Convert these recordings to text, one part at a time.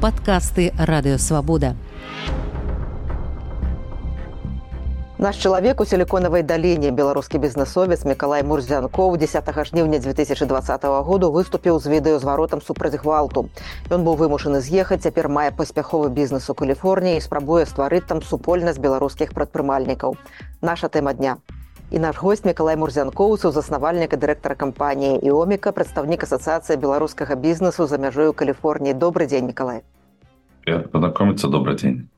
Падкасты радыёвабода. Наш чалавек у сіліконавай даліне беларускі бізнесовец Миколай Мурзянкоў 10 жніўня 2020 году выступіў з відэазваротам супраць гвалту. Ён быў вымушаны з'ехаць, цяпер мае паспяховы бізнес у Каліфорніі і спрабуе стварыць там супольнасць беларускіх прадпрымальнікаў. Наша тэма дня. І наш гость Миколай Мурзянкоў, заснавальнік і дырэктара кампаніі Іоміка, прадстаўнік асацыяцыі беларускага бізнесу за мяжою Каліфорніі. Добрый дзень, Миколай. Познакомиться, добрый день.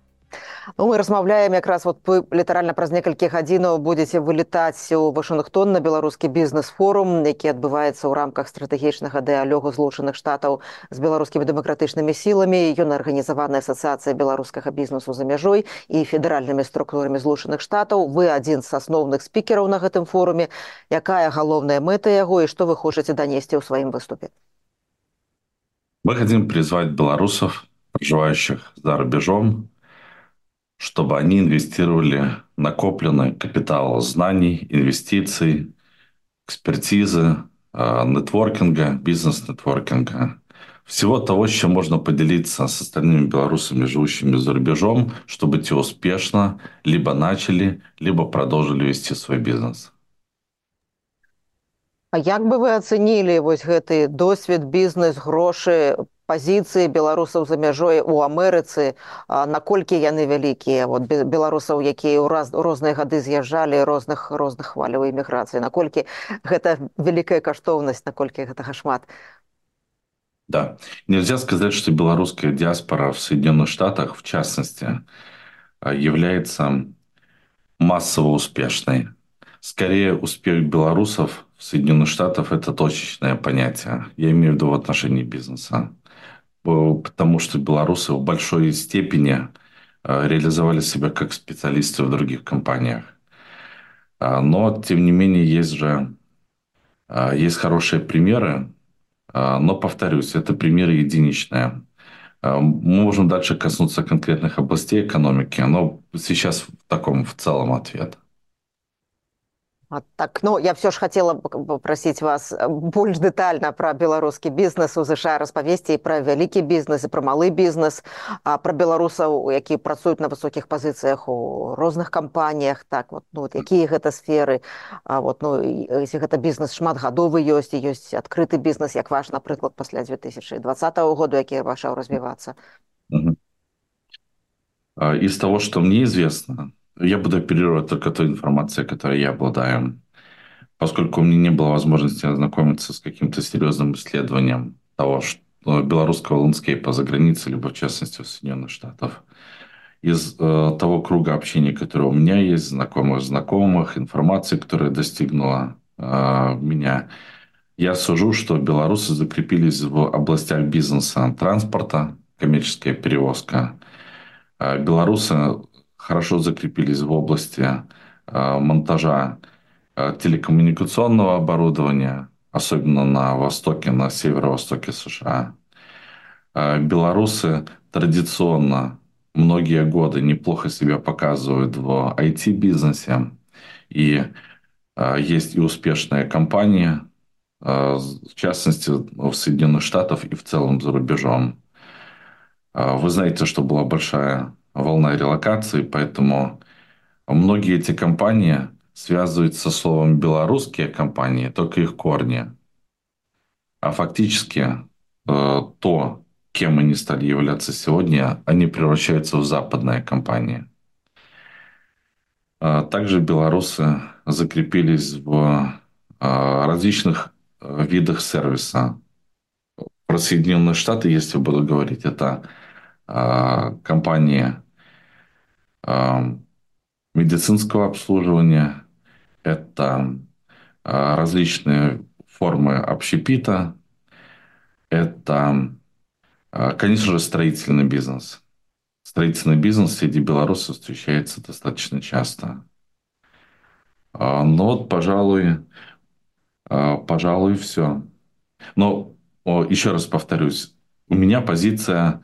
Ну, мы размаўляем якраз вот літаральна праз некалькі гадзінаў будзеце вылетаць у Вашынгтон на беларускі бізнес-форум, які адбываецца ў рамках стратэгічнага дыялогу злучаных штатаў з беларускімі дэмакратычнымі сіламі. Ён арганізаваны асацыяцыя беларускага бізнесу за мяжой і федэральнымі структурамі злучаных штатаў. Вы адзін з асноўных спікераў на гэтым форуме. Якая галоўная мэта яго і што вы хочаце данесці ў сваім выступе? Мы хотим призвать белорусов, проживающих за рубежом, чтобы они инвестировали накопленный капитал знаний, инвестиций, экспертизы, а, нетворкинга, бизнес-нетворкинга, всего того, с чем можно поделиться с остальными белорусами, живущими за рубежом, чтобы те успешно либо начали, либо продолжили вести свой бизнес. А як бы вы ацэнілі вось гэты досвед бізнес грошы пазіцыі беларусаў за мяжой у Амерыцы наколькі яны вялікія вот беларусаў якія ў раз розныя гады з'язджалі розных розных хваляў эміграцыі наколькі гэта вялікая каштоўнасць наколькі гэтага шмат Да, нельзя сказать, что белорусская диаспора в Соединенных Штатах, в частности, является массово успешной. Скорее, успех белорусов в Соединенных Штатах – это точечное понятие. Я имею в виду в отношении бизнеса потому что белорусы в большой степени э, реализовали себя как специалисты в других компаниях. А, но, тем не менее, есть же а, есть хорошие примеры, а, но, повторюсь, это примеры единичные. Мы можем дальше коснуться конкретных областей экономики, но сейчас в таком в целом ответ. А так ну я все ж хотела попросить вас э, больш детальна про беларускі бізнес у ЗША распавесці і пра вялікі бізнес і пра малы бізнес а пра беларусаў які працуюць на высокіх пазіцыях у розных кампаніях так вот ну вот якія гэта сферы а вот ну если гэта бізнес шматгадовы ёсць і ёсць адкрыты бізнес як ваш напрыклад пасля 2020 году які пачаў развівацца из того что мне известно я буду оперировать только той информацией, которой я обладаю, поскольку у меня не было возможности ознакомиться с каким-то серьезным исследованием того, что белорусского ландскейпа за границей, либо в частности в Соединенных Штатах. Из э, того круга общения, который у меня есть, знакомых знакомых, информации, которая достигнула э, меня, я сужу, что белорусы закрепились в областях бизнеса, транспорта, коммерческая перевозка. Э, белорусы хорошо закрепились в области э, монтажа э, телекоммуникационного оборудования, особенно на востоке, на северо-востоке США. Э, белорусы традиционно многие годы неплохо себя показывают в IT-бизнесе. И есть и успешные компании, в частности, в Соединенных Штатах и в целом за рубежом. Вы знаете, что была большая волна релокации, поэтому многие эти компании связывают со словом «белорусские компании», только их корни. А фактически э, то, кем они стали являться сегодня, они превращаются в западные компании. Э, также белорусы закрепились в э, различных видах сервиса. Про Соединенные Штаты, если буду говорить, это компании медицинского обслуживания, это различные формы общепита, это, конечно же, строительный бизнес. Строительный бизнес среди белорусов встречается достаточно часто. Ну вот, пожалуй, пожалуй, все. Но еще раз повторюсь, у меня позиция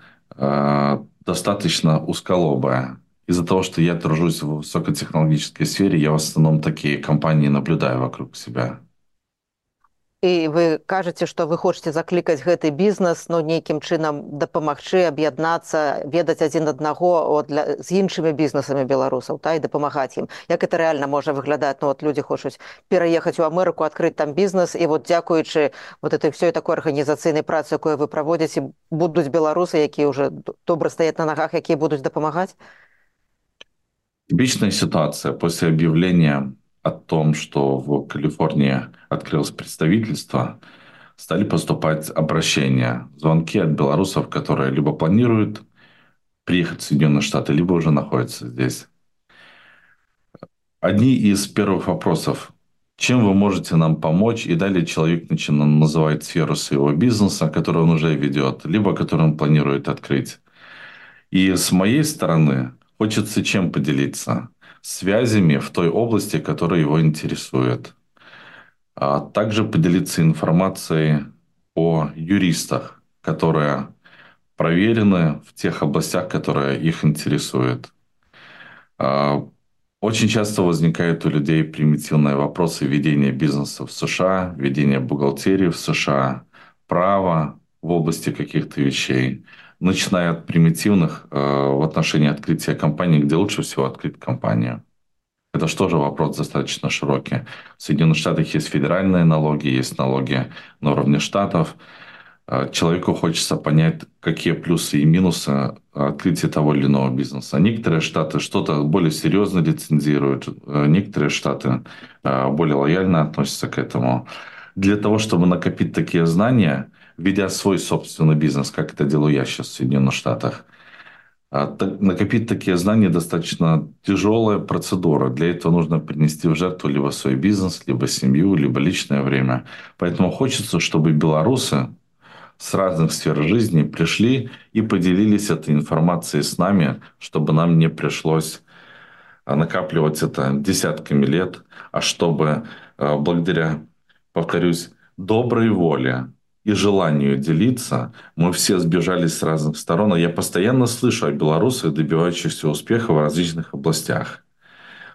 достаточно узколобая. Из-за того, что я тружусь в высокотехнологической сфере, я в основном такие компании наблюдаю вокруг себя і вы кажаце што вы хочаце заклікаць гэты бізнес ну нейкім чынам дапамагчы аб'яднацца ведаць адзін аднаго для з іншымі бізнесамі беларусаў та і дапамагаць ім як это рэальна можа выглядаць ну вот людзі хочуць пераехаць у Амерыку адкрыць там бізнес і вот дзякуючы вот этой всёй такой арганізацыйнай працы якое вы праводзіце будуць беларусы якія уже добра стаять на нагах якія будуць дапамагаць Типичная ситуация после объявления о том, что в Калифорнии открылось представительство, стали поступать обращения, звонки от белорусов, которые либо планируют приехать в Соединенные Штаты, либо уже находятся здесь. Одни из первых вопросов чем вы можете нам помочь? И далее человек начинает называть сферу своего бизнеса, который он уже ведет, либо который он планирует открыть. И с моей стороны хочется чем поделиться? Связями в той области, которая его интересует. А также поделиться информацией о юристах, которые проверены в тех областях, которые их интересуют. А, очень часто возникают у людей примитивные вопросы ведения бизнеса в США, ведения бухгалтерии в США, права в области каких-то вещей, начиная от примитивных э, в отношении открытия компании, где лучше всего открыть компанию. Это же тоже вопрос достаточно широкий. В Соединенных Штатах есть федеральные налоги, есть налоги на уровне штатов – а человеку хочется понять, какие плюсы и минусы открытия того или иного бизнеса. Некоторые штаты что-то более серьезно лицензируют, э, некоторые штаты э, более лояльно относятся к этому. Для того, чтобы накопить такие знания, ведя свой собственный бизнес, как это делаю я сейчас в Соединенных Штатах, а, накопить такие знания достаточно тяжелая процедура. Для этого нужно принести в жертву либо свой бизнес, либо семью, либо личное время. Поэтому хочется, чтобы белорусы с разных сфер жизни пришли и поделились этой информацией с нами, чтобы нам не пришлось а, накапливать это десятками лет, а чтобы а, благодаря, повторюсь, доброй воле и желанию делиться, мы все сбежались с разных сторон. И я постоянно слышу о белорусах, добивающихся успеха в различных областях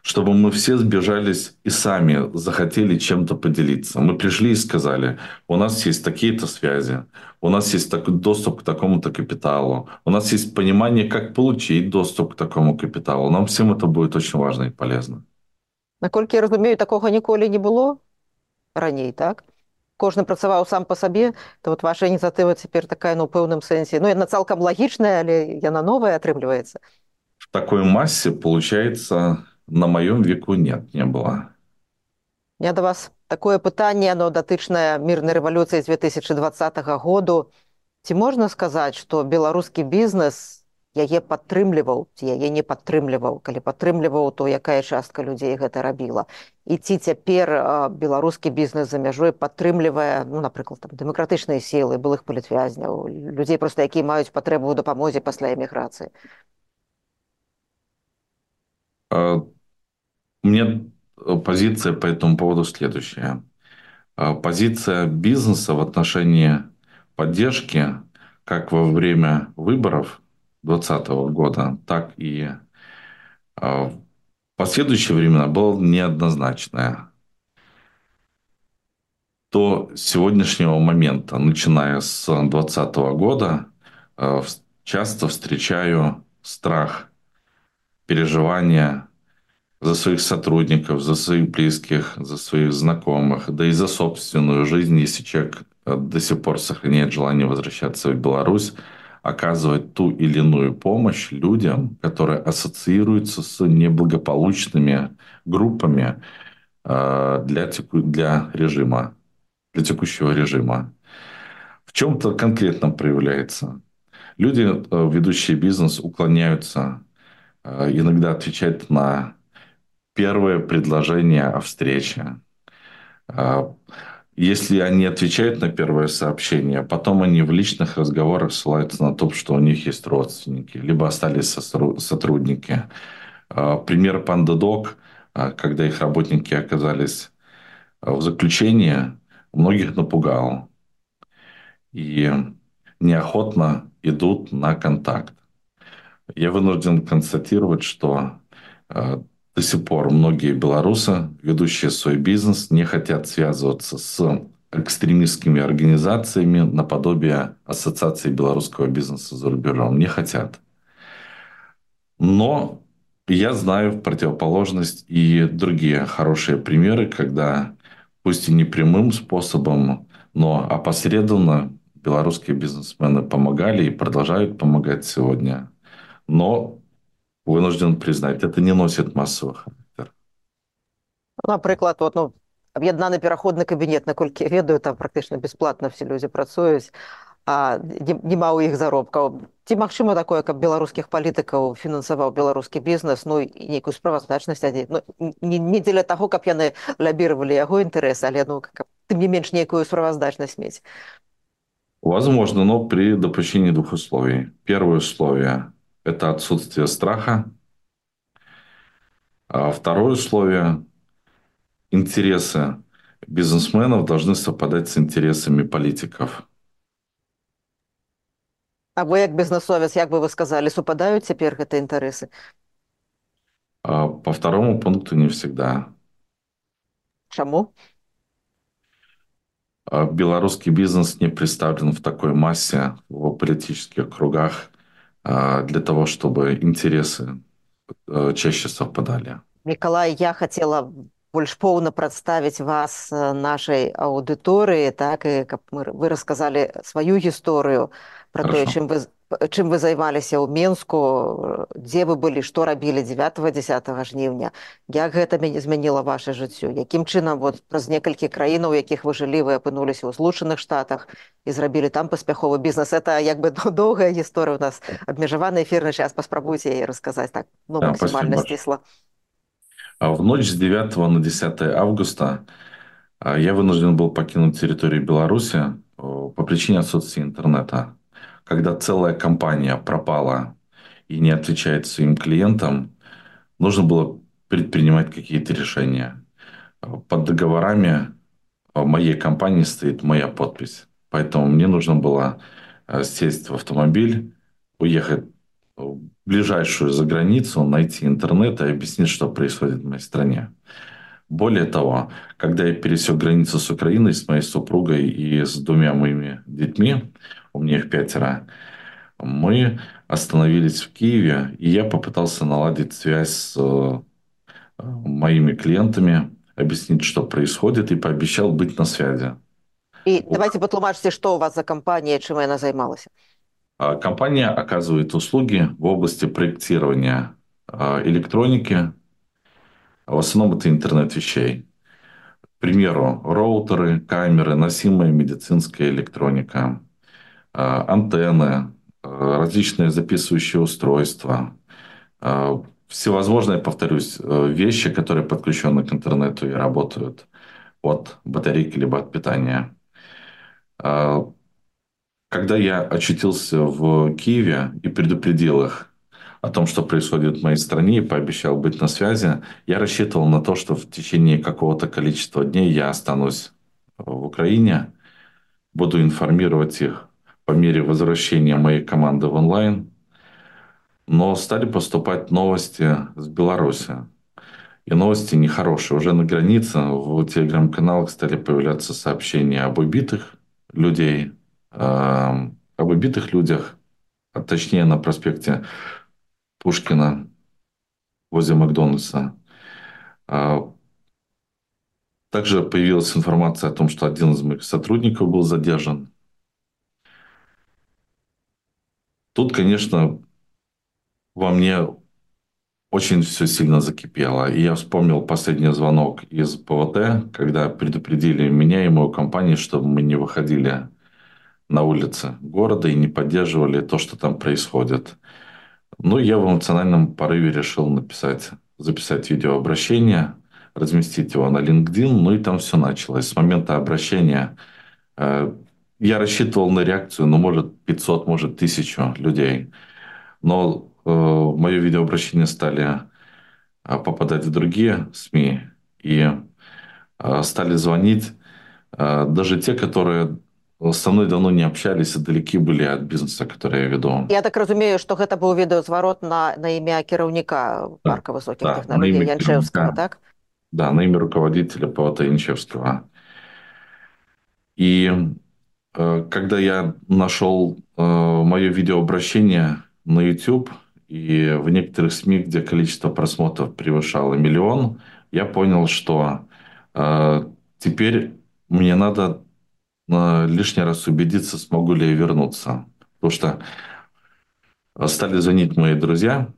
чтобы мы все сбежались и сами захотели чем-то поделиться. Мы пришли и сказали, у нас есть такие-то связи, у нас есть такой доступ к такому-то капиталу, у нас есть понимание, как получить доступ к такому капиталу. Нам всем это будет очень важно и полезно. Наколькі я разумею, такого ніколі не было раней, так? Кожны працаваў сам по сабе, то вот ваша ініцыятыва цяпер такая ну, у пэўным сэнсе. Ну, яна цалкам лагічная, але яна новая атрымліваецца. В такой массе получается на маём веку нет не было я до вас такое пытанне оно датычнае мірнай рэвалюцыі з 2020 году ці можна сказаць что беларускі бізнес яе падтрымліваў ці яе не падтрымліваў калі падтрымліваў то якая частка людзей гэта рабіла і ці цяпер беларускі бізнес за мяжой падтрымлівае ну напрыклад там дэмакратычныя сілы былых палітвязняў людзей просто якія маюць патрэбу ў дапамозе пасля эміграцыі У меня э, позиция по этому поводу следующая. А, позиция бизнеса в отношении поддержки как во время выборов 2020 года, так и а, в последующее времена была неоднозначная. До сегодняшнего момента, начиная с 2020 года, а, часто встречаю страх, переживания за своих сотрудников, за своих близких, за своих знакомых, да и за собственную жизнь, если человек э, до сих пор сохраняет желание возвращаться в Беларусь, оказывать ту или иную помощь людям, которые ассоциируются с неблагополучными группами э, для, теку, для режима, для текущего режима. В чем-то конкретно проявляется. Люди, э, ведущие бизнес, уклоняются иногда отвечать на первое предложение о встрече. А, если они отвечают на первое сообщение, потом они в личных разговорах ссылаются на то, что у них есть родственники, либо остались сотрудники. А, пример а, когда их работники оказались в заключении, многих напугал. И неохотно идут на контакт. Я вынужден констатировать, что до сих пор многие белорусы, ведущие свой бизнес, не хотят связываться с экстремистскими организациями наподобие Ассоциации белорусского бизнеса за рубежом. Не хотят. Но я знаю в противоположность и другие хорошие примеры, когда пусть и не прямым способом, но опосредованно белорусские бизнесмены помогали и продолжают помогать сегодня. Но вынужден признать, это не носит массовый характер. Наприклад, от, ну, об'єднаний пераходны кабінет, наколькі я ведаю, там практычна бясплатна все людзі працуюць, а няма ў іх заробкаў. Ці магчыма такое, каб беларускіх палітыкаў фінансаваў беларускі бізнес, ну і нейкую справаздачнасць ну, не, не дзеля таго, каб яны лабіравалі яго інтарэсы, але ну, каб, тым не менш нейкую справаздачнасць мець. Возможно, но при допущении двух условий. Первое условие – это отсутствие страха. А второе условие – интересы бизнесменов должны совпадать с интересами политиков. А вы, как бизнесовец, как бы вы сказали, совпадают теперь эти интересы? А по второму пункту не всегда. Чему? А белорусский бизнес не представлен в такой массе в политических кругах для того, чтобы интересы э, чаще совпадали. Николай, я хотела больш поўна прадставіць вас э, нашай аўдыторыі так і каб мы вы расказалі сваю гісторыю про тое чым вы чым вы займаліся ў менску дзе вы былі што рабілі 9 10 жніўня як гэта мяне змяніла ваше жыццё якім чынам вот праз некалькі краінаў якіх вы жылі вы апынуліся ў злучаных штатах і зрабілі там паспяховы бізнес это як бы доўгая гісторыя у нас абмежаваны эфірны час паспрабуйце яе расказаць так ну максімальна сцісла в ночь с 9 на 10 августа я вынужден был покинуть территорию Беларуси по причине отсутствия интернета когда целая компания пропала и не отвечает своим клиентам, нужно было предпринимать какие-то решения. Под договорами моей компании стоит моя подпись. Поэтому мне нужно было э, сесть в автомобиль, уехать в ближайшую за границу, найти интернет и объяснить, что происходит в моей стране. Более того, когда я пересек границу с Украиной с моей супругой и с двумя моими детьми, у меня их пятеро, мы остановились в Киеве, и я попытался наладить связь с э, моими клиентами, объяснить, что происходит, и пообещал быть на связи. И давайте патлумачце, что у вас за компания, чем она занималась? А, компания оказывает услуги в области проектирования а, электроники, в основном это интернет вещей. К примеру, роутеры, камеры, носимая медицинская электроника, антенны, а, различные записывающие устройства, а, всевозможные, повторюсь, вещи, которые подключены к интернету и работают от батарейки либо от питания. Когда я очутился в Киеве и предупредил их о том, что происходит в моей стране, и пообещал быть на связи. Я рассчитывал на то, что в течение какого-то количества дней я останусь в Украине, буду информировать их по мере возвращения моей команды в онлайн. Но стали поступать новости с Беларуси. И новости нехорошие. Уже на границе в телеграм-каналах стали появляться сообщения об убитых людей, э, об убитых людях, а точнее на проспекте Пушкина возле Макдональдса. А, также появилась информация о том, что один из моих сотрудников был задержан. Тут, конечно, во мне очень все сильно закипело. И я вспомнил последний звонок из ПВТ, когда предупредили меня и мою компанию, чтобы мы не выходили на улицы города и не поддерживали то, что там происходит. Ну, я в эмоциональном порыве решил написать, записать видеообращение, разместить его на LinkedIn, ну и там все началось. С момента обращения э, я рассчитывал на реакцию, ну, может, 500, может, 1000 людей. Но э, мое видеообращение стали э, попадать в другие СМИ и э, стали звонить э, даже те, которые со мной давно не общались и далеки были от бизнеса, который я веду. Я так разумею, что это был видеозварот на, на имя керовника парка высоких да, технологий Янчевского, так? Да, на имя руководителя ПВТ Янчевского. И э, когда я нашел э, мое видеообращение на YouTube и в некоторых СМИ, где количество просмотров превышало миллион, я понял, что э, теперь мне надо лишний раз убедиться, смогу ли я вернуться. Потому что стали звонить мои друзья,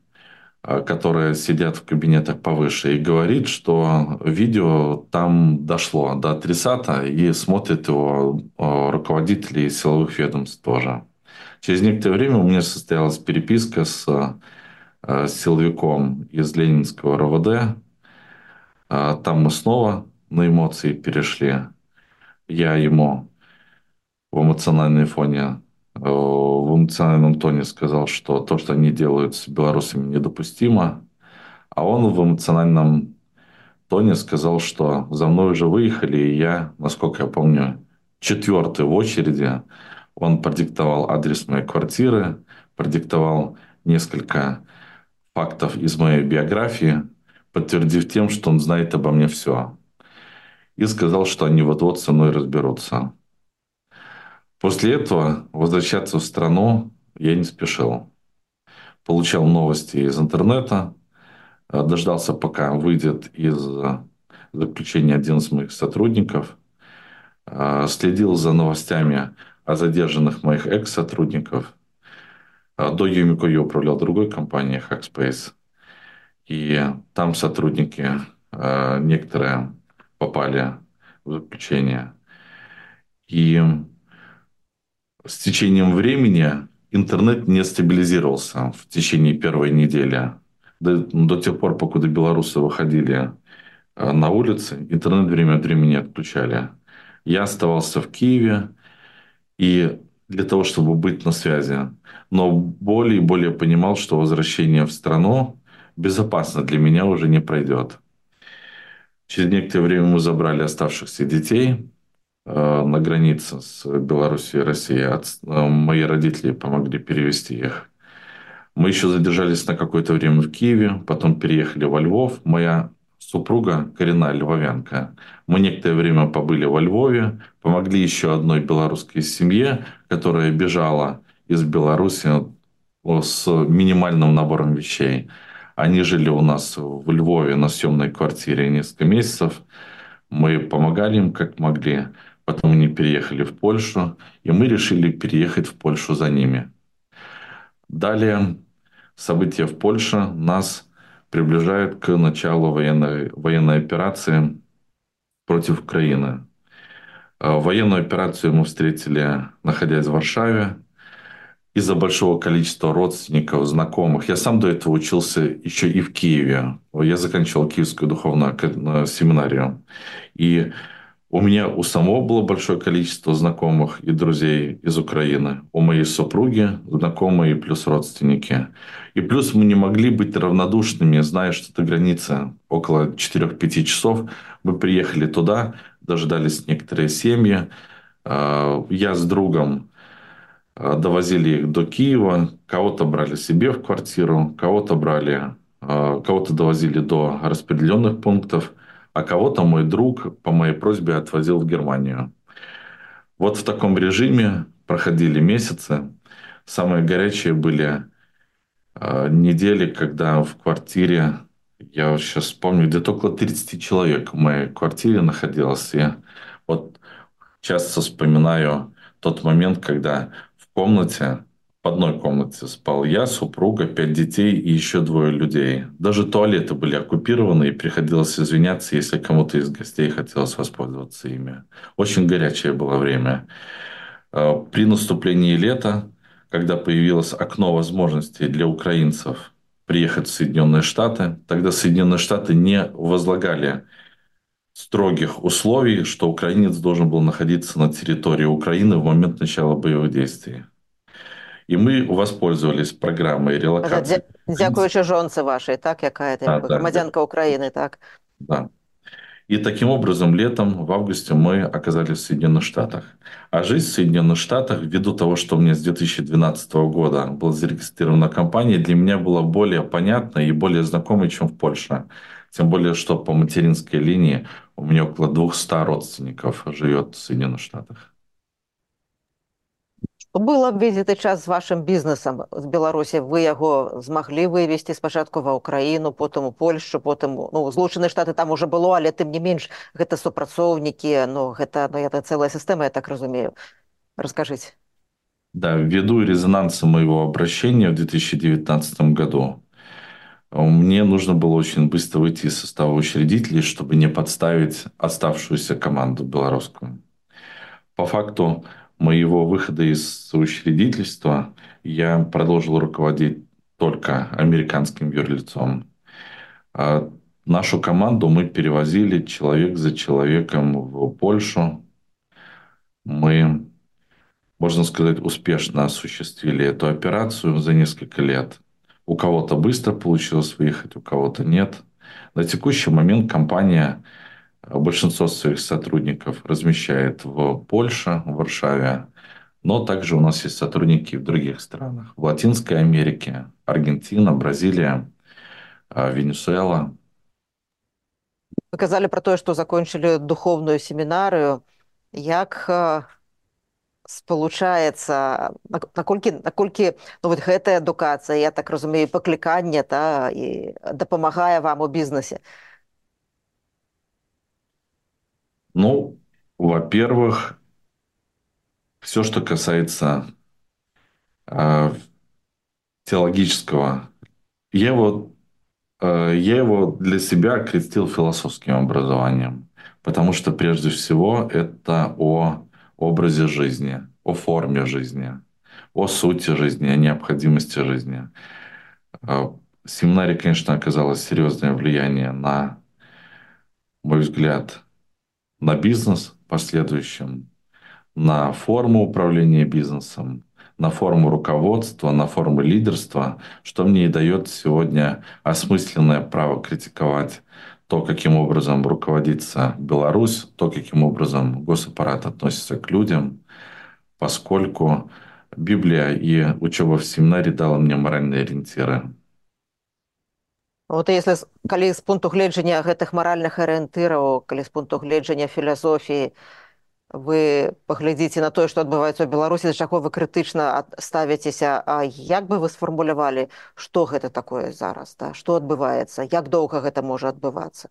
которые сидят в кабинетах повыше, и говорит, что видео там дошло до адресата, и смотрят его руководители силовых ведомств тоже. Через некоторое время у меня состоялась переписка с, с силовиком из Ленинского РОВД. Там мы снова на эмоции перешли. Я ему в эмоциональной фоне, в эмоциональном тоне сказал, что то, что они делают с белорусами, недопустимо. А он в эмоциональном тоне сказал, что за мной уже выехали, и я, насколько я помню, четвертый в очереди. Он продиктовал адрес моей квартиры, продиктовал несколько фактов из моей биографии, подтвердив тем, что он знает обо мне все. И сказал, что они вот-вот со мной разберутся. После этого возвращаться в страну я не спешил. Получал новости из интернета, э, дождался, пока выйдет из заключения один из моих сотрудников, э, следил за новостями о задержанных моих экс-сотрудников. Э, до Юмико я управлял другой компанией Hackspace. И там сотрудники некоторые попали в заключение. И с течением времени интернет не стабилизировался в течение первой недели. До, до тех пор, покуда белорусы выходили э, на улицы, интернет время от времени отключали. Я оставался в Киеве, и для того, чтобы быть на связи. Но более и более понимал, что возвращение в страну безопасно для меня уже не пройдет. Через некоторое время мы забрали оставшихся детей, на границе с Беларусью и Россией. Э, мои родители помогли перевести их. Мы еще задержались на какое-то время в Киеве, потом переехали во Львов. Моя супруга коренная львовянка. Мы некоторое время побыли во Львове, помогли еще одной белорусской семье, которая бежала из Беларуси с минимальным набором вещей. Они жили у нас в Львове на съемной квартире несколько месяцев. Мы помогали им как могли. Потом они переехали в Польшу, и мы решили переехать в Польшу за ними. Далее события в Польше нас приближают к началу военной, военной операции против Украины. А, военную операцию мы встретили, находясь в Варшаве. Из-за большого количества родственников, знакомых. Я сам до этого учился еще и в Киеве. Я заканчивал Киевскую духовную семинарию. И у меня у самого было большое количество знакомых и друзей из Украины. У моей супруги знакомые плюс родственники. И плюс мы не могли быть равнодушными, зная, что это граница около 4-5 часов. Мы приехали туда, дождались некоторые семьи. А, я с другом а, довозили их до Киева. Кого-то брали себе в квартиру, кого-то брали, а, кого-то довозили до распределенных пунктов – а кого-то мой друг по моей просьбе отвозил в Германию. Вот в таком режиме проходили месяцы. Самые горячие были э, недели, когда в квартире, я сейчас вспомню, где-то около 30 человек в моей квартире находилось. И вот часто вспоминаю тот момент, когда в комнате в одной комнате спал я, супруга, пять детей и еще двое людей. Даже туалеты были оккупированы, и приходилось извиняться, если кому-то из гостей хотелось воспользоваться ими. Очень горячее было время. А, при наступлении лета, когда появилось окно возможностей для украинцев приехать в Соединенные Штаты, тогда Соединенные Штаты не возлагали строгих условий, что украинец должен был находиться на территории Украины в момент начала боевых действий. І ми воспользовались программой релокации. Дякуючи жонце вашей, так, яка это, а, громадянка да. Украины, так? Да. И таким образом летом, в августе, мы оказались в Соединенных Штатах. А жизнь в Соединенных Штатах, ввиду того, что у меня с 2012 года была зарегистрирована компания, для меня была более понятной и более знакомой, чем в Польше. Тем более, что по материнской линии у меня около 200 родственников живет в Соединенных Штатах. был абведзены час з вашым бізнесам з беларусі вы яго змаглі вывесці спачатку ва ўкраіну потым у польшу потым ну злучаны штаты там уже было але тым не менш гэта супрацоўнікі ну гэта ну это цэлая сістэма я так разумею расскажите да ввиду резонанса моего обращения в 2019 году мне нужно было очень быстро выйти из состава учредителей чтобы не подставить оставшуюся команду белорусскую по факту моего выхода из учредительства я продолжил руководить только американским юрлицом. А нашу команду мы перевозили человек за человеком в Польшу. Мы, можно сказать, успешно осуществили эту операцию за несколько лет. У кого-то быстро получилось выехать, у кого-то нет. На текущий момент компания большинство своих сотрудников размещает в Польше, в Варшаве, но также у нас есть сотрудники в других странах. В Латинской Америке, Аргентина, Бразилия, а, Венесуэла. Вы казали про то, что закончили духовную семинарию. Як спалучаецца наколькі наколькі ну, вот гэтая адукацыя я так разумею пакліканне та і дапамагае вам у бізнесе Ну, во-первых, все, что касается э, теологического, я его, э, я его для себя крестил философским образованием, потому что прежде всего это о образе жизни, о форме жизни, о сути жизни, о необходимости жизни. Э, семинарий, конечно, оказалось серьезное влияние на мой взгляд, на бизнес в последующем, на форму управления бизнесом, на форму руководства, на форму лидерства, что мне и дает сегодня осмысленное право критиковать то, каким образом руководится Беларусь, то, каким образом госаппарат относится к людям, поскольку Библия и учеба в семинаре дала мне моральные ориентиры. Вот если калі з пункту гледжання гэтых маральных арыентыраў калі з пункту гледжання філасофіі вы паглядзіце на тое што адбываецца ў беларусі за чаго вы крытычна ставіцеся А як бы вы сфармулявалі што гэта такое зараз да? што адбываецца як доўга гэта можа адбывацца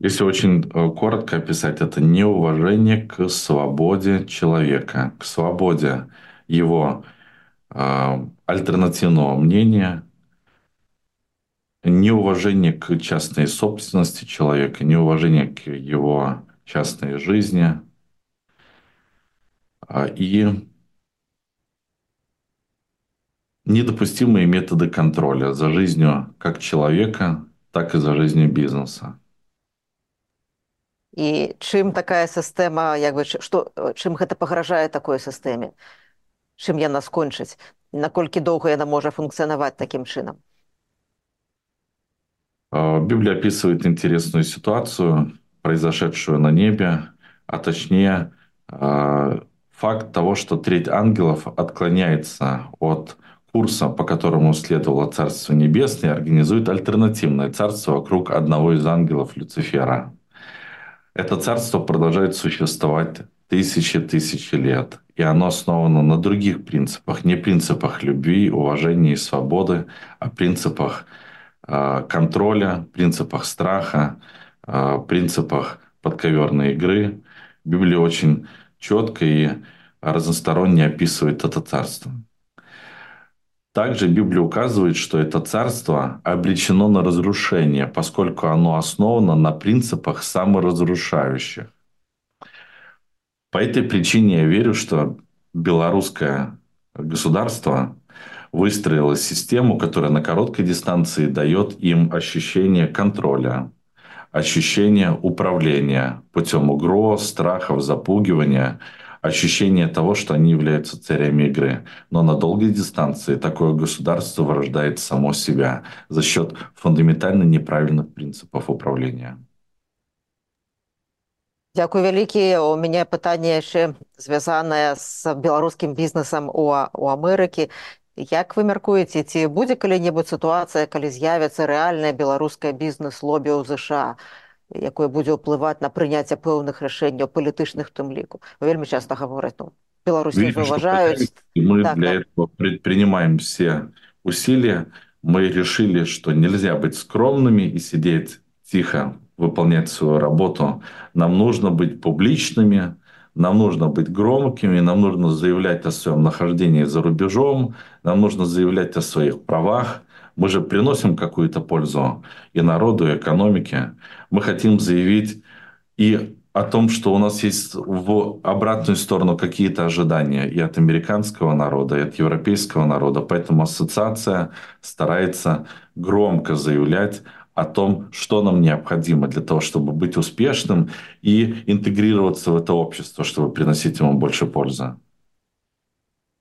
Если очень э, коротко описать, это неуважение к свободе человека, к свободе его э, альтернативного мнения, неуважение к частной собственности человека, неуважение к его частной жизни а, и недопустимые методы контроля за жизнью как человека, так и за жизнью бизнеса. І чым такая сістэма як бы што чым гэта пагражае такой сістэме чым яна скончыць наколькі доўга яна можа функцыянаваць такім чынам Э, Библия описывает интересную ситуацию, произошедшую на небе, а точнее э, факт того, что треть ангелов отклоняется от курса, по которому следовало Царство Небесное, и организует альтернативное царство вокруг одного из ангелов Люцифера. Это царство продолжает существовать тысячи-тысячи лет. И оно основано на других принципах, не принципах любви, уважения и свободы, а принципах контроля, принципах страха, э, принципах подковерной игры. Библия очень четко и разносторонне описывает это царство. Также Библия указывает, что это царство обречено на разрушение, поскольку оно основано на принципах саморазрушающих. По этой причине я верю, что белорусское государство выстроила систему, которая на короткой дистанции дает им ощущение контроля, ощущение управления путем угроз, страхов, запугивания, ощущение того, что они являются царями игры. Но на долгой дистанции такое государство вырождает само себя за счет фундаментально неправильных принципов управления. Дякую вялікі у мяне пытанне яшчэ звязанае з беларускім бізнесам у, у Амерыкі Як вы мяркуеце, ці будзе калі-небудзь сітуацыя, калі з'явіцца рэальнае беларускае бізнес-лобі ў ЗША, якое будзе ўплываць на прыняцце пэўных рашэнняў палітычных тым ліку. Вы вельмі часта гавораць ну, Беларусь не Видим, что заўважаюць и мы так, для так. этого предпринимаем все усилия. Мы решили, что нельзя быть скромными и сидеть тихо, выполнять свою работу. Нам нужно быть публичными, нам нужно быть громкими, нам нужно заявлять о своем нахождении за рубежом, нам нужно заявлять о своих правах. Мы же приносим какую-то пользу и народу, и экономике. Мы хотим заявить и о том, что у нас есть в обратную сторону какие-то ожидания и от американского народа, и от европейского народа. Поэтому ассоциация старается громко заявлять о том, что нам необходимо для того, чтобы быть успешным и интегрироваться в это общество, чтобы приносить ему больше пользы.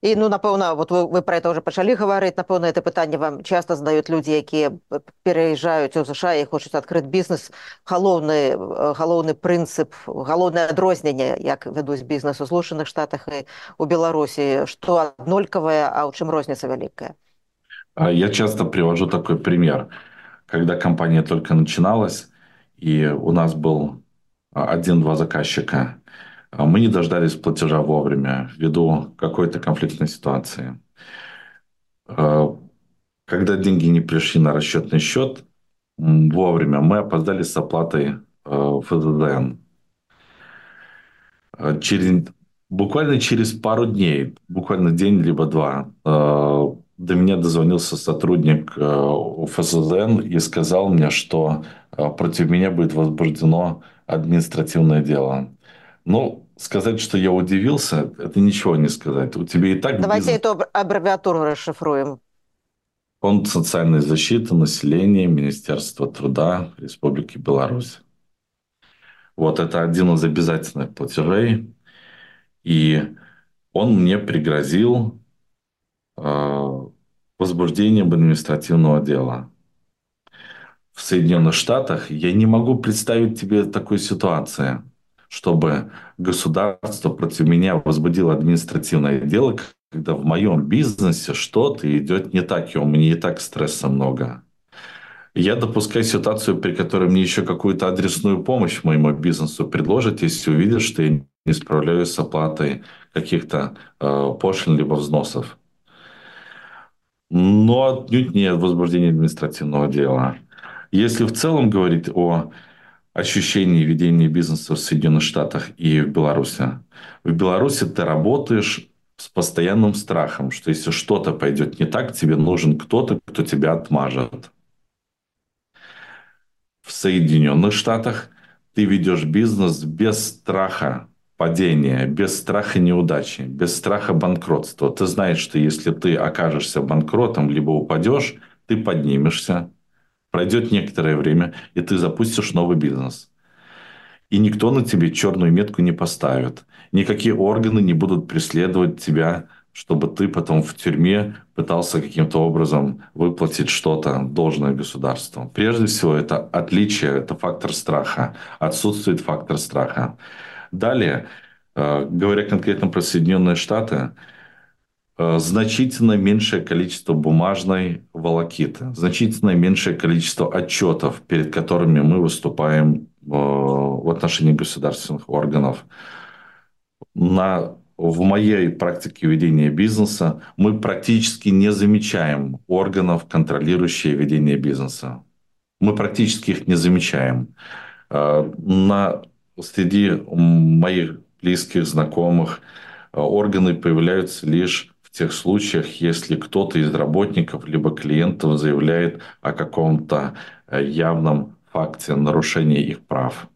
і ну напэўна вот вы, вы про это уже пачалі гаварыць напэўна это пытанне вам часто задаюць людзі якія пераязджаюць у ЗША і хочуць адкрыць бізнес галоўны галоўны прынцып галоўнае адрозненне як вядуць бізнес у злучаных штатах і у беларусі что аднолькавая а ў чым розніца вялікая я часто привожу такой пример когда компания только начиналась и у нас был один-два заказчика а мы не дождались платежа вовремя ввиду какой-то конфликтной ситуации. А, когда деньги не пришли на расчетный счет вовремя, мы опоздали с оплатой а, ФЗДН. Через, буквально через пару дней, буквально день либо два, до меня дозвонился сотрудник ФСЗН и сказал мне, что против меня будет возбуждено административное дело. Ну, сказать, что я удивился, это ничего не сказать. У тебя и так... Давайте бизнес... эту аббревиатуру расшифруем. Фонд социальной защиты населения Министерства труда Республики Беларусь. Вот это один из обязательных платежей. И он мне пригрозил э, возбуждением административного дела. В Соединенных Штатах я не могу представить тебе такой ситуации чтобы государство против меня возбудило административное дело, когда в моем бизнесе что-то идет не так, и у меня и так стресса много. Я допускаю ситуацию, при которой мне еще какую-то адресную помощь моему бизнесу предложат, если увидят, что я не справляюсь с оплатой каких-то э, пошлин либо взносов. Но отнюдь не возбуждение административного дела. Если в целом говорить о ощущение ведения бизнеса в Соединенных Штатах и в Беларуси. В Беларуси ты работаешь с постоянным страхом, что если что-то пойдет не так, тебе нужен кто-то, кто тебя отмажет. В Соединенных Штатах ты ведешь бизнес без страха падения, без страха неудачи, без страха банкротства. Ты знаешь, что если ты окажешься банкротом, либо упадешь, ты поднимешься, Пройдет некоторое время, и ты запустишь новый бизнес. И никто на тебе черную метку не поставит. Никакие органы не будут преследовать тебя, чтобы ты потом в тюрьме пытался каким-то образом выплатить что-то должное государству. Прежде всего, это отличие, это фактор страха. Отсутствует фактор страха. Далее, э, говоря конкретно про Соединенные Штаты, Э, значительно меньшее количество бумажной волокиты, значительно меньшее количество отчетов, перед которыми мы выступаем э, в отношении государственных органов. На, в моей практике ведения бизнеса мы практически не замечаем органов, контролирующих ведение бизнеса. Мы практически их не замечаем. На, среди моих близких, знакомых органы появляются лишь в тех случаях, если кто-то из работников либо клиентов заявляет о каком-то э, явном факте нарушения их прав.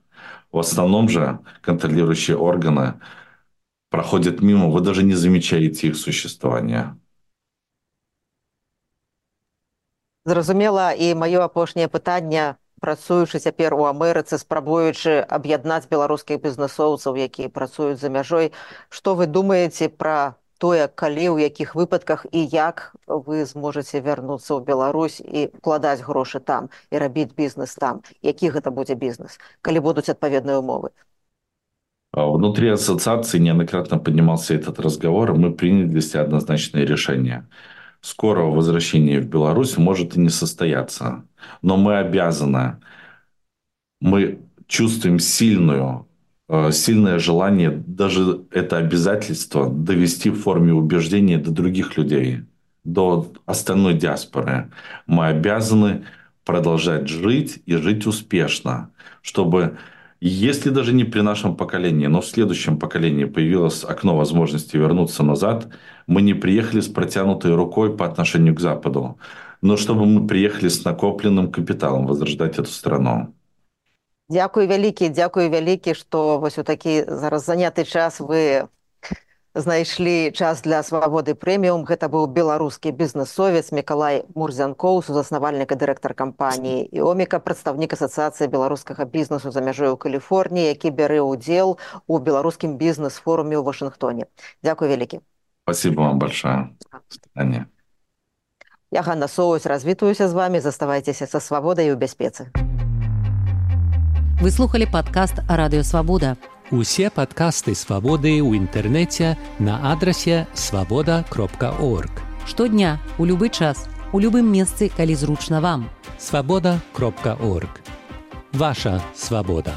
В основном же контролирующие органы проходят мимо, вы даже не замечаете их существования. Зразумела і маё апошняе пытанне працуючы цяпер у Амерыцы спрабуючы аб'яднаць беларускіх бізнесоўцаў якія працуюць за мяжой што вы думаеце пра тое калі ў якіх выпадках і як вы зможаце вярнуцца ў Беларусь і укладаць грошы там і рабіць бізнес там які гэта будзе бізнес калі будуць адпаведныя умовы Внутри ассоциации неоднократно поднимался этот разговор, и мы приняли для себя однозначное решение. Скорого возвращения в Беларусь может и не состояться, но мы обязаны, мы чувствуем сильную э, сильное желание, даже это обязательство довести в форме убеждения до других людей, до остальной диаспоры. Мы обязаны продолжать жить и жить успешно, чтобы если даже не при нашем поколении, но в следующем поколении появилось окно возможности вернуться назад, мы не приехали с протянутой рукой по отношению к Западу, но чтобы мы приехали с накопленным капиталом возрождать эту страну. Дякую вялікі, дякую вялікі, што вось у такі зараз заняты час. Вы знайшлі час для свабоды прэміум гэта быў беларускі бізнесовец мікалай мурзянкоў сузаснавальнік і дырэктар кампаніі і оміка прадстаўнік асацыяцыі беларускага бізнесу за мяжой у каліфорніі які бярэ ўдзел у беларускім бізнес-форуме ў вашынгтоне. Дзякуй вялікі спасибо вам большое я Ганна соусь развітваюся з вами заставайцеся са свабодай у бяспецы вы слухали падкаст радыёвабода Усе падкасты свабоды ў інтэрнэце на адрасе свабода кропка орг. Штодня у любы час у любым месцы, калі зручна вам. Свабода кропка орг. Ваша свабода.